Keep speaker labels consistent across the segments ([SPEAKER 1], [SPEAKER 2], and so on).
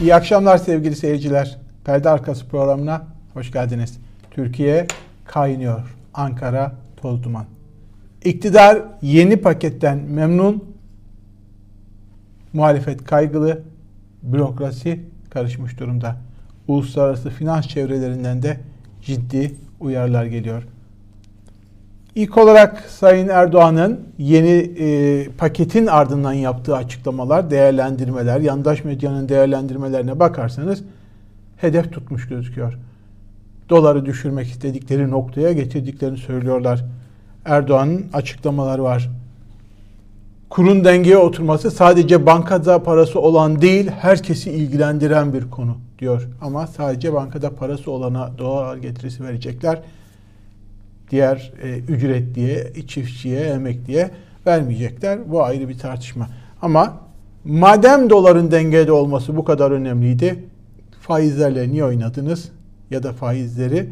[SPEAKER 1] İyi akşamlar sevgili seyirciler. Perde Arkası programına hoş geldiniz. Türkiye kaynıyor. Ankara toz duman. İktidar yeni paketten memnun. Muhalefet kaygılı. Bürokrasi karışmış durumda. Uluslararası finans çevrelerinden de ciddi uyarılar geliyor. İlk olarak Sayın Erdoğan'ın yeni e, paketin ardından yaptığı açıklamalar, değerlendirmeler, yandaş medyanın değerlendirmelerine bakarsanız hedef tutmuş gözüküyor. Doları düşürmek istedikleri noktaya getirdiklerini söylüyorlar. Erdoğan'ın açıklamaları var. Kurun dengeye oturması sadece bankada parası olan değil, herkesi ilgilendiren bir konu diyor. Ama sadece bankada parası olana dolar getirisi verecekler diğer e, ücretliye, çiftçiye, emekliye vermeyecekler. Bu ayrı bir tartışma. Ama madem doların dengede olması bu kadar önemliydi, faizlerle niye oynadınız? Ya da faizleri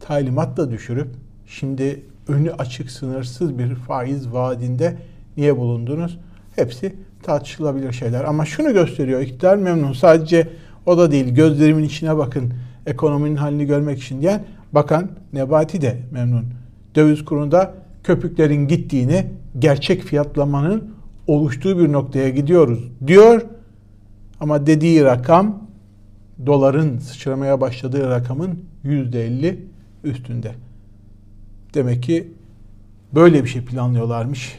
[SPEAKER 1] talimatla düşürüp şimdi önü açık sınırsız bir faiz vaadinde niye bulundunuz? Hepsi tartışılabilir şeyler. Ama şunu gösteriyor iktidar memnun. Sadece o da değil. Gözlerimin içine bakın. Ekonominin halini görmek için diyen Bakan Nebati de memnun. Döviz kurunda köpüklerin gittiğini, gerçek fiyatlamanın oluştuğu bir noktaya gidiyoruz diyor. Ama dediği rakam doların sıçramaya başladığı rakamın %50 üstünde. Demek ki böyle bir şey planlıyorlarmış.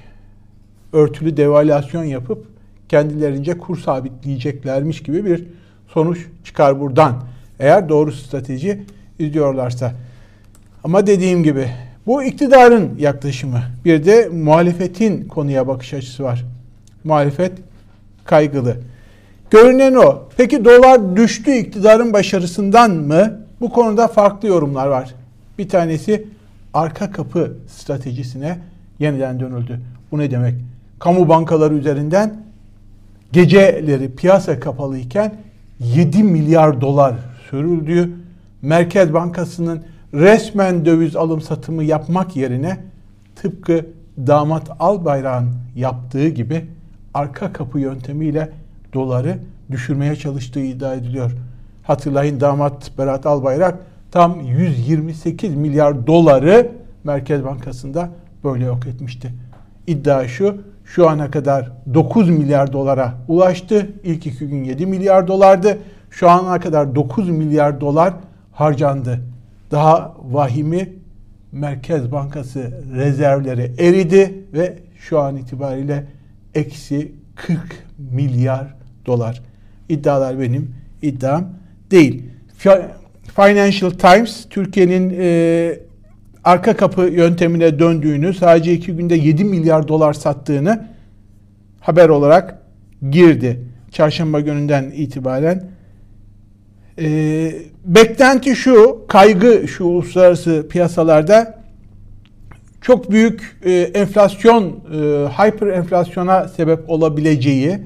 [SPEAKER 1] Örtülü devalüasyon yapıp kendilerince kur sabitleyeceklermiş gibi bir sonuç çıkar buradan. Eğer doğru strateji izliyorlarsa. Ama dediğim gibi bu iktidarın yaklaşımı. Bir de muhalefetin konuya bakış açısı var. Muhalefet kaygılı. Görünen o. Peki dolar düştü iktidarın başarısından mı? Bu konuda farklı yorumlar var. Bir tanesi arka kapı stratejisine yeniden dönüldü. Bu ne demek? Kamu bankaları üzerinden geceleri piyasa kapalıyken 7 milyar dolar sürüldüğü Merkez Bankası'nın resmen döviz alım satımı yapmak yerine tıpkı damat Albayrak'ın yaptığı gibi arka kapı yöntemiyle doları düşürmeye çalıştığı iddia ediliyor. Hatırlayın damat Berat Albayrak tam 128 milyar doları Merkez Bankası'nda böyle yok etmişti. İddia şu, şu ana kadar 9 milyar dolara ulaştı. İlk iki gün 7 milyar dolardı. Şu ana kadar 9 milyar dolar harcandı. Daha vahimi Merkez Bankası rezervleri eridi ve şu an itibariyle eksi 40 milyar dolar. İddialar benim iddiam değil. Financial Times Türkiye'nin e, arka kapı yöntemine döndüğünü, sadece iki günde 7 milyar dolar sattığını haber olarak girdi. Çarşamba gününden itibaren e, beklenti şu, kaygı şu uluslararası piyasalarda çok büyük e, enflasyon, e, hyper enflasyona sebep olabileceği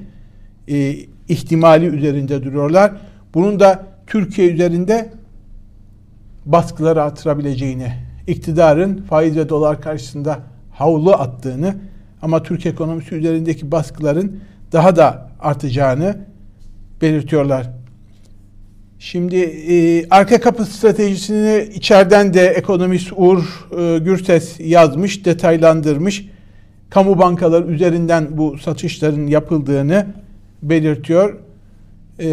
[SPEAKER 1] e, ihtimali üzerinde duruyorlar. Bunun da Türkiye üzerinde baskıları artırabileceğini, iktidarın faiz ve dolar karşısında havlu attığını ama Türk ekonomisi üzerindeki baskıların daha da artacağını belirtiyorlar. Şimdi e, arka kapı stratejisini içeriden de ekonomist Uğur e, Gürses yazmış, detaylandırmış. Kamu bankaları üzerinden bu satışların yapıldığını belirtiyor. E,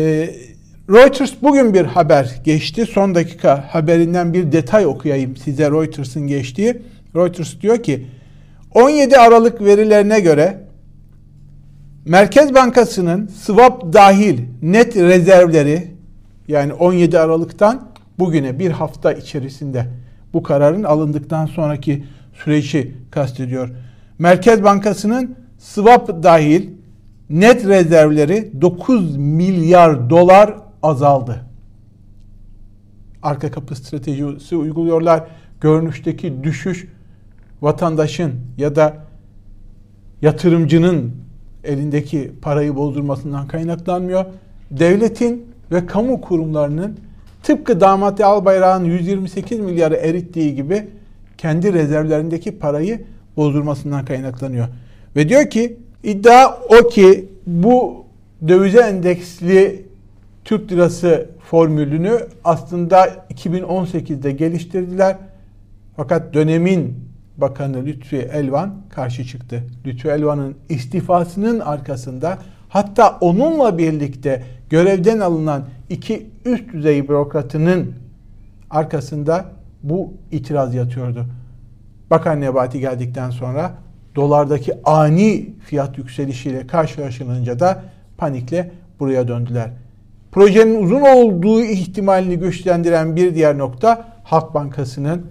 [SPEAKER 1] Reuters bugün bir haber geçti. Son dakika haberinden bir detay okuyayım size Reuters'ın geçtiği. Reuters diyor ki 17 Aralık verilerine göre Merkez Bankası'nın swap dahil net rezervleri yani 17 Aralık'tan bugüne bir hafta içerisinde bu kararın alındıktan sonraki süreci kastediyor. Merkez Bankası'nın swap dahil net rezervleri 9 milyar dolar azaldı. Arka kapı stratejisi uyguluyorlar. Görünüşteki düşüş vatandaşın ya da yatırımcının elindeki parayı bozdurmasından kaynaklanmıyor. Devletin ve kamu kurumlarının tıpkı damat Albayrak'ın 128 milyarı erittiği gibi kendi rezervlerindeki parayı bozdurmasından kaynaklanıyor. Ve diyor ki iddia o ki bu dövize endeksli Türk lirası formülünü aslında 2018'de geliştirdiler. Fakat dönemin Bakanı Lütfi Elvan karşı çıktı. Lütfi Elvan'ın istifasının arkasında hatta onunla birlikte görevden alınan iki üst düzey bürokratının arkasında bu itiraz yatıyordu. Bakan Nebati geldikten sonra dolardaki ani fiyat yükselişiyle karşılaşılınca da panikle buraya döndüler. Projenin uzun olduğu ihtimalini güçlendiren bir diğer nokta Halk Bankası'nın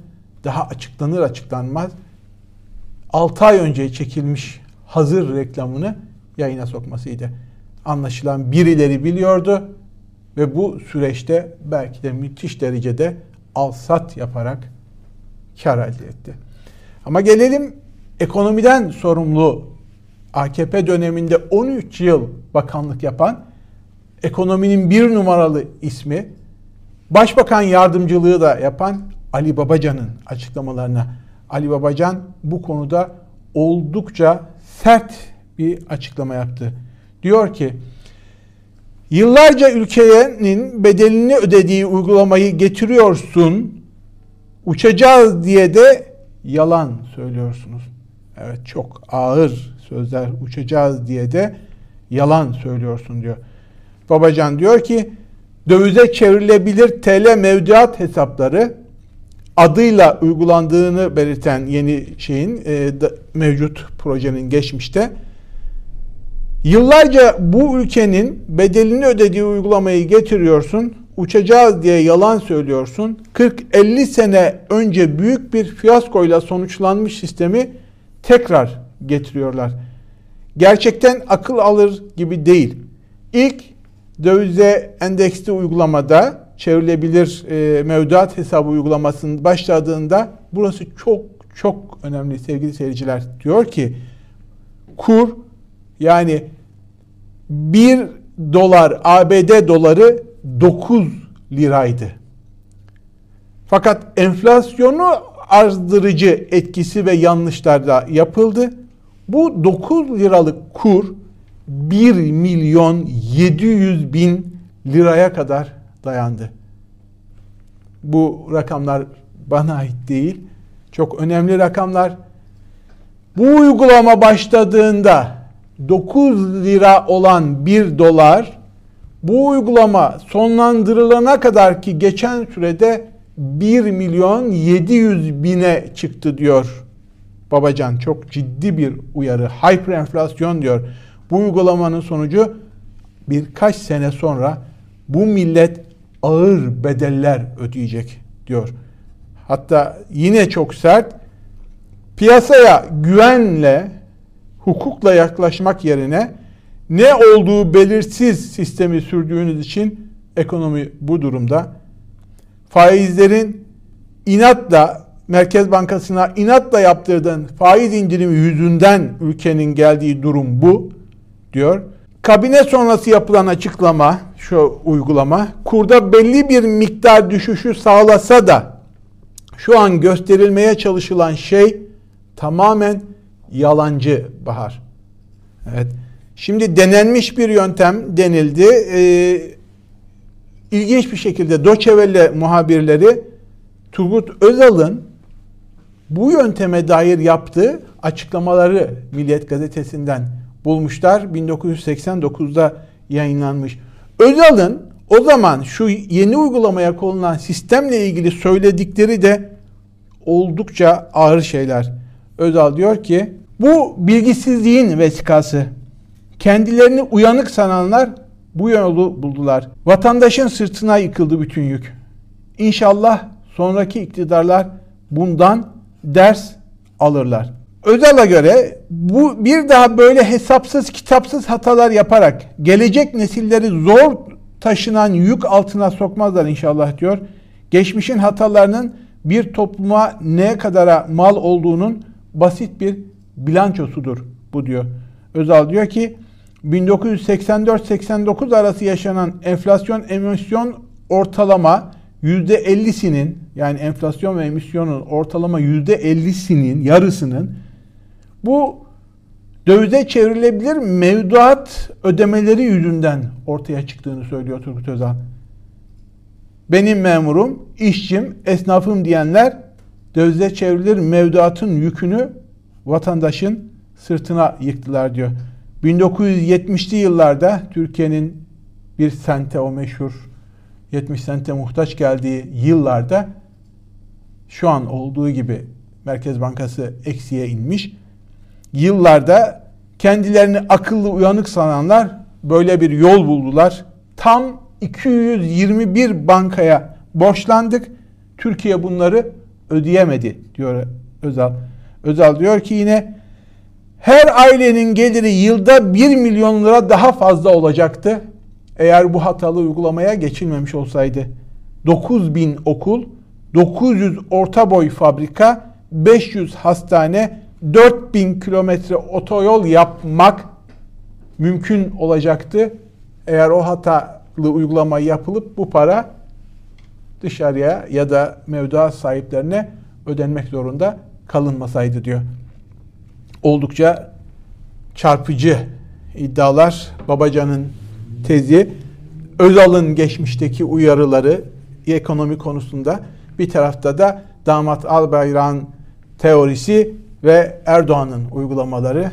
[SPEAKER 1] daha açıklanır açıklanmaz 6 ay önce çekilmiş hazır reklamını yayına sokmasıydı. Anlaşılan birileri biliyordu ve bu süreçte belki de müthiş derecede alsat yaparak kar elde etti. Ama gelelim ekonomiden sorumlu AKP döneminde 13 yıl bakanlık yapan ekonominin bir numaralı ismi Başbakan yardımcılığı da yapan Ali Babacan'ın açıklamalarına. Ali Babacan bu konuda oldukça sert bir açıklama yaptı. Diyor ki Yıllarca ülkenin bedelini ödediği uygulamayı getiriyorsun. Uçacağız diye de yalan söylüyorsunuz. Evet çok ağır sözler uçacağız diye de yalan söylüyorsun diyor. Babacan diyor ki dövize çevrilebilir TL mevduat hesapları adıyla uygulandığını belirten yeni şeyin e, da, mevcut projenin geçmişte yıllarca bu ülkenin bedelini ödediği uygulamayı getiriyorsun. Uçacağız diye yalan söylüyorsun. 40-50 sene önce büyük bir fiyaskoyla sonuçlanmış sistemi tekrar getiriyorlar. Gerçekten akıl alır gibi değil. İlk dövize endeksli uygulamada çevrilebilir e, mevduat hesabı uygulamasının başladığında burası çok çok önemli sevgili seyirciler. Diyor ki kur yani 1 dolar ABD doları 9 liraydı. Fakat enflasyonu azdırıcı etkisi ve yanlışlar da yapıldı. Bu 9 liralık kur 1 milyon 700 bin liraya kadar dayandı. Bu rakamlar bana ait değil. Çok önemli rakamlar. Bu uygulama başladığında 9 lira olan 1 dolar bu uygulama sonlandırılana kadar ki geçen sürede 1 milyon 700 bine çıktı diyor Babacan. Çok ciddi bir uyarı. Hyperinflasyon diyor. Bu uygulamanın sonucu birkaç sene sonra bu millet ağır bedeller ödeyecek diyor. Hatta yine çok sert piyasaya güvenle hukukla yaklaşmak yerine ne olduğu belirsiz sistemi sürdüğünüz için ekonomi bu durumda. Faizlerin inatla Merkez Bankası'na inatla yaptırdığın faiz indirimi yüzünden ülkenin geldiği durum bu diyor. Kabine sonrası yapılan açıklama, şu uygulama, kurda belli bir miktar düşüşü sağlasa da şu an gösterilmeye çalışılan şey tamamen yalancı Bahar. Evet. Şimdi denenmiş bir yöntem denildi. Ee, ilginç bir şekilde Doçevelle muhabirleri Turgut Özal'ın bu yönteme dair yaptığı açıklamaları Milliyet Gazetesi'nden bulmuşlar. 1989'da yayınlanmış. Özal'ın o zaman şu yeni uygulamaya konulan sistemle ilgili söyledikleri de oldukça ağır şeyler. Özal diyor ki bu bilgisizliğin vesikası. Kendilerini uyanık sananlar bu yolu buldular. Vatandaşın sırtına yıkıldı bütün yük. İnşallah sonraki iktidarlar bundan ders alırlar. Özal'a göre bu bir daha böyle hesapsız kitapsız hatalar yaparak gelecek nesilleri zor taşınan yük altına sokmazlar inşallah diyor. Geçmişin hatalarının bir topluma ne kadara mal olduğunun basit bir bilançosudur bu diyor. Özal diyor ki 1984-89 arası yaşanan enflasyon emisyon ortalama %50'sinin yani enflasyon ve emisyonun ortalama %50'sinin yarısının bu dövize çevrilebilir mevduat ödemeleri yüzünden ortaya çıktığını söylüyor Turgut Özal. Benim memurum, işçim, esnafım diyenler dövize çevrilir mevduatın yükünü vatandaşın sırtına yıktılar diyor. 1970'li yıllarda Türkiye'nin bir sente o meşhur 70 sente muhtaç geldiği yıllarda şu an olduğu gibi Merkez Bankası eksiye inmiş. Yıllarda kendilerini akıllı uyanık sananlar böyle bir yol buldular. Tam 221 bankaya borçlandık. Türkiye bunları ödeyemedi diyor Özal. Özal diyor ki yine her ailenin geliri yılda 1 milyon lira daha fazla olacaktı. Eğer bu hatalı uygulamaya geçilmemiş olsaydı. 9 bin okul, 900 orta boy fabrika, 500 hastane, 4000 kilometre otoyol yapmak mümkün olacaktı. Eğer o hatalı uygulama yapılıp bu para dışarıya ya da mevduat sahiplerine ödenmek zorunda kalınmasaydı diyor. Oldukça çarpıcı iddialar Babacan'ın tezi Özal'ın geçmişteki uyarıları ekonomi konusunda bir tarafta da damat Albayrak'ın teorisi ve Erdoğan'ın uygulamaları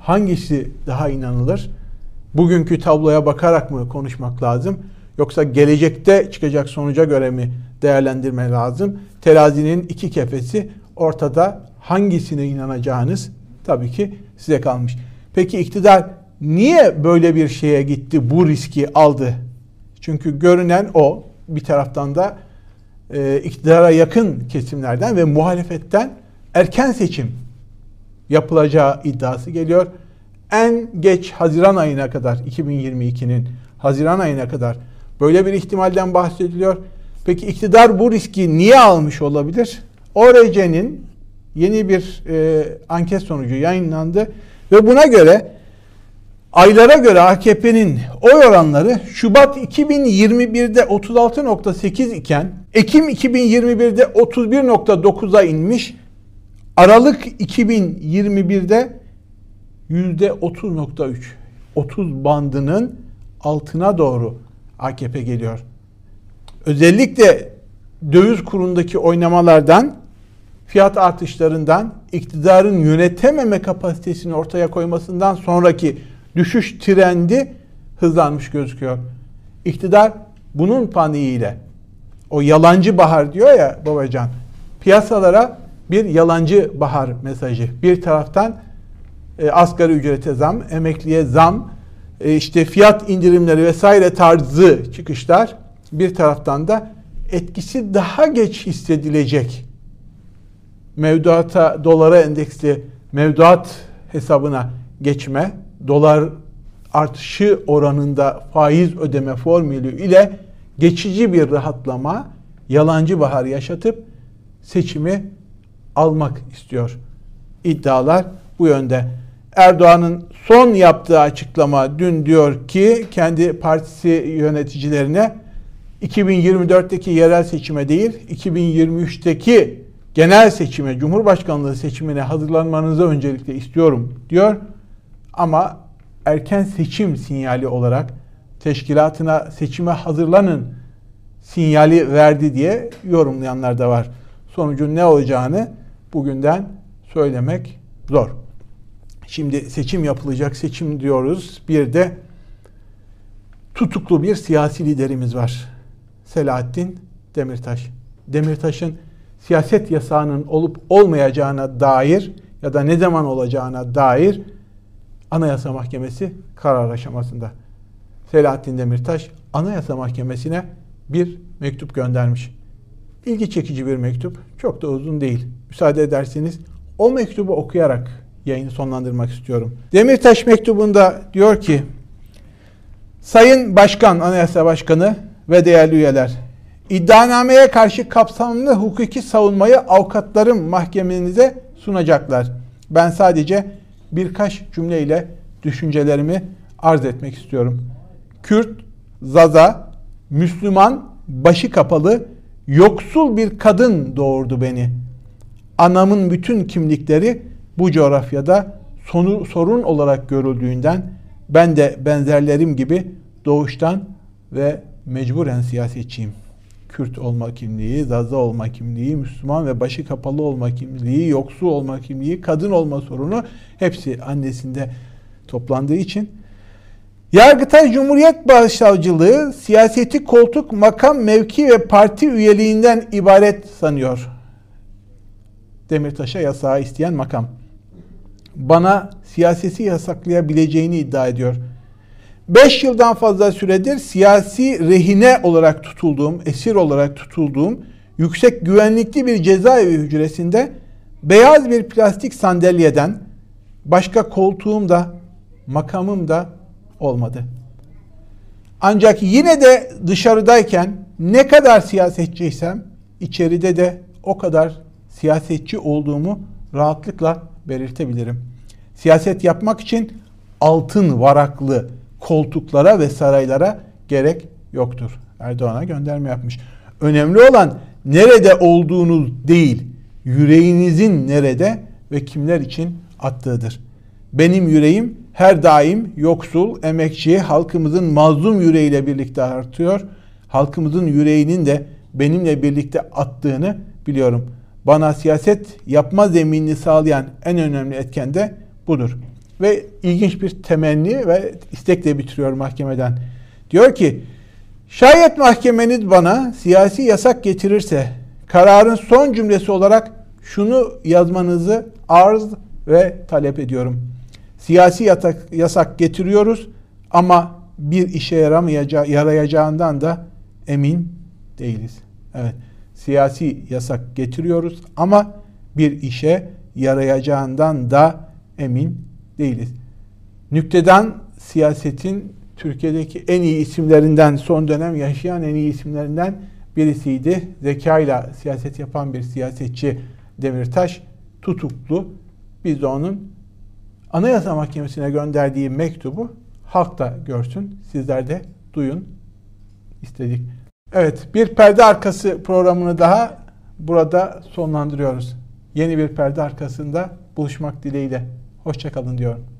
[SPEAKER 1] hangisi daha inanılır? Bugünkü tabloya bakarak mı konuşmak lazım? Yoksa gelecekte çıkacak sonuca göre mi değerlendirme lazım? Terazinin iki kefesi ortada hangisine inanacağınız tabii ki size kalmış. Peki iktidar niye böyle bir şeye gitti, bu riski aldı? Çünkü görünen o bir taraftan da e, iktidara yakın kesimlerden ve muhalefetten erken seçim yapılacağı iddiası geliyor. En geç Haziran ayına kadar 2022'nin Haziran ayına kadar böyle bir ihtimalden bahsediliyor. Peki iktidar bu riski niye almış olabilir? ORC'nin yeni bir e, anket sonucu yayınlandı ve buna göre aylara göre AKP'nin oy oranları Şubat 2021'de 36.8 iken Ekim 2021'de 31.9'a inmiş. Aralık 2021'de %30.3 30 bandının altına doğru AKP geliyor. Özellikle döviz kurundaki oynamalardan, fiyat artışlarından, iktidarın yönetememe kapasitesini ortaya koymasından sonraki düşüş trendi hızlanmış gözüküyor. İktidar bunun paniğiyle o yalancı bahar diyor ya Babacan piyasalara bir yalancı bahar mesajı. Bir taraftan e, asgari ücrete zam, emekliye zam, e, işte fiyat indirimleri vesaire tarzı çıkışlar. Bir taraftan da etkisi daha geç hissedilecek mevduata, dolara endeksli mevduat hesabına geçme, dolar artışı oranında faiz ödeme formülü ile geçici bir rahatlama, yalancı bahar yaşatıp seçimi almak istiyor. İddialar bu yönde. Erdoğan'ın son yaptığı açıklama dün diyor ki kendi partisi yöneticilerine 2024'teki yerel seçime değil 2023'teki genel seçime, Cumhurbaşkanlığı seçimine hazırlanmanızı öncelikle istiyorum diyor. Ama erken seçim sinyali olarak teşkilatına seçime hazırlanın sinyali verdi diye yorumlayanlar da var. Sonucun ne olacağını bugünden söylemek zor. Şimdi seçim yapılacak, seçim diyoruz. Bir de tutuklu bir siyasi liderimiz var. Selahattin Demirtaş. Demirtaş'ın siyaset yasağının olup olmayacağına dair ya da ne zaman olacağına dair Anayasa Mahkemesi karar aşamasında. Selahattin Demirtaş Anayasa Mahkemesi'ne bir mektup göndermiş. İlgi çekici bir mektup. Çok da uzun değil. Müsaade ederseniz o mektubu okuyarak yayını sonlandırmak istiyorum. Demirtaş mektubunda diyor ki Sayın Başkan, Anayasa Başkanı ve değerli üyeler, iddianameye karşı kapsamlı hukuki savunmayı avukatlarım mahkemenize sunacaklar. Ben sadece birkaç cümleyle düşüncelerimi arz etmek istiyorum. Kürt, Zaza, Müslüman, başı kapalı, yoksul bir kadın doğurdu beni. Anamın bütün kimlikleri bu coğrafyada sonu, sorun olarak görüldüğünden ben de benzerlerim gibi doğuştan ve mecburen siyasetçiyim. Kürt olma kimliği, Zaza olma kimliği, Müslüman ve başı kapalı olma kimliği, yoksul olma kimliği, kadın olma sorunu hepsi annesinde toplandığı için Yargıtay Cumhuriyet Başsavcılığı siyaseti koltuk, makam, mevki ve parti üyeliğinden ibaret sanıyor. Demirtaş'a yasağı isteyen makam. Bana siyaseti yasaklayabileceğini iddia ediyor. 5 yıldan fazla süredir siyasi rehine olarak tutulduğum, esir olarak tutulduğum yüksek güvenlikli bir cezaevi hücresinde beyaz bir plastik sandalyeden başka koltuğum da makamım da olmadı. Ancak yine de dışarıdayken ne kadar siyasetçiysem içeride de o kadar siyasetçi olduğumu rahatlıkla belirtebilirim. Siyaset yapmak için altın varaklı koltuklara ve saraylara gerek yoktur. Erdoğan'a gönderme yapmış. Önemli olan nerede olduğunuz değil, yüreğinizin nerede ve kimler için attığıdır. Benim yüreğim her daim yoksul, emekçi, halkımızın mazlum yüreğiyle birlikte artıyor. Halkımızın yüreğinin de benimle birlikte attığını biliyorum. Bana siyaset yapma zeminini sağlayan en önemli etken de budur. Ve ilginç bir temenni ve istekle bitiriyor mahkemeden. Diyor ki, şayet mahkemeniz bana siyasi yasak getirirse kararın son cümlesi olarak şunu yazmanızı arz ve talep ediyorum. Siyasi yasak, yasak getiriyoruz ama bir işe yaramayacağı, yarayacağından da emin değiliz. Evet, siyasi yasak getiriyoruz ama bir işe yarayacağından da emin değiliz. Nüktedan siyasetin Türkiye'deki en iyi isimlerinden, son dönem yaşayan en iyi isimlerinden birisiydi. Zekayla siyaset yapan bir siyasetçi Demirtaş tutuklu. Biz de onun Anayasa Mahkemesi'ne gönderdiği mektubu halk da görsün, sizler de duyun istedik. Evet, bir perde arkası programını daha burada sonlandırıyoruz. Yeni bir perde arkasında buluşmak dileğiyle. Hoşçakalın diyorum.